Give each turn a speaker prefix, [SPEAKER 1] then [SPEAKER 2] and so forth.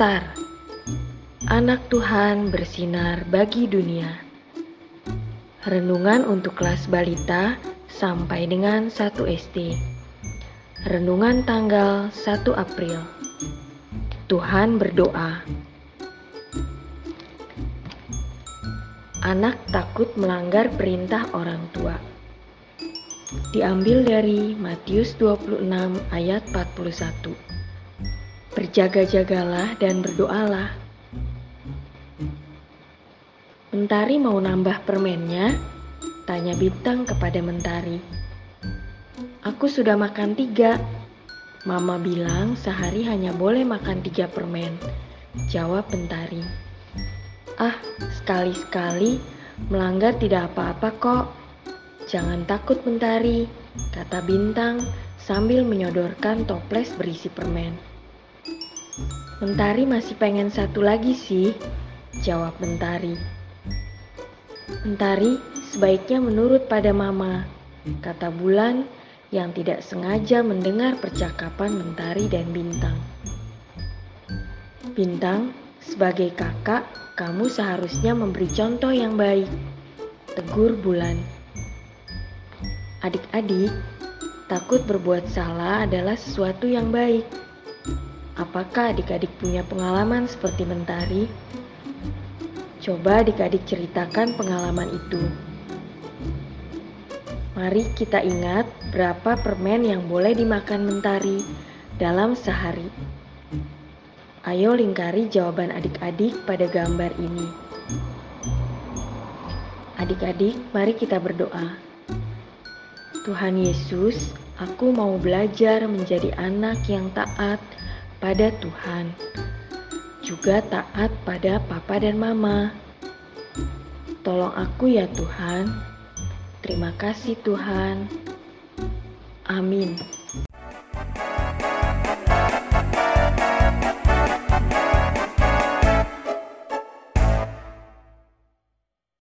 [SPEAKER 1] Star, anak Tuhan bersinar bagi dunia. Renungan untuk kelas balita sampai dengan 1 SD. Renungan tanggal 1 April. Tuhan berdoa. Anak takut melanggar perintah orang tua. Diambil dari Matius 26 ayat 41. Berjaga-jagalah dan berdoalah. Mentari mau nambah permennya? Tanya Bintang kepada Mentari. Aku sudah makan tiga. Mama bilang sehari hanya boleh makan tiga permen. Jawab Mentari. Ah, sekali-sekali melanggar tidak apa-apa kok. Jangan takut Mentari, kata Bintang sambil menyodorkan toples berisi permen. Mentari masih pengen satu lagi sih, jawab Mentari. Mentari sebaiknya menurut pada Mama, kata Bulan yang tidak sengaja mendengar percakapan Mentari dan Bintang. Bintang, sebagai kakak, kamu seharusnya memberi contoh yang baik, tegur Bulan. Adik-adik, takut berbuat salah adalah sesuatu yang baik. Apakah adik-adik punya pengalaman seperti Mentari? Coba adik-adik ceritakan pengalaman itu. Mari kita ingat berapa permen yang boleh dimakan Mentari dalam sehari. Ayo lingkari jawaban adik-adik pada gambar ini. Adik-adik, mari kita berdoa. Tuhan Yesus, aku mau belajar menjadi anak yang taat pada Tuhan, juga taat pada Papa dan Mama. Tolong aku ya Tuhan. Terima kasih Tuhan. Amin.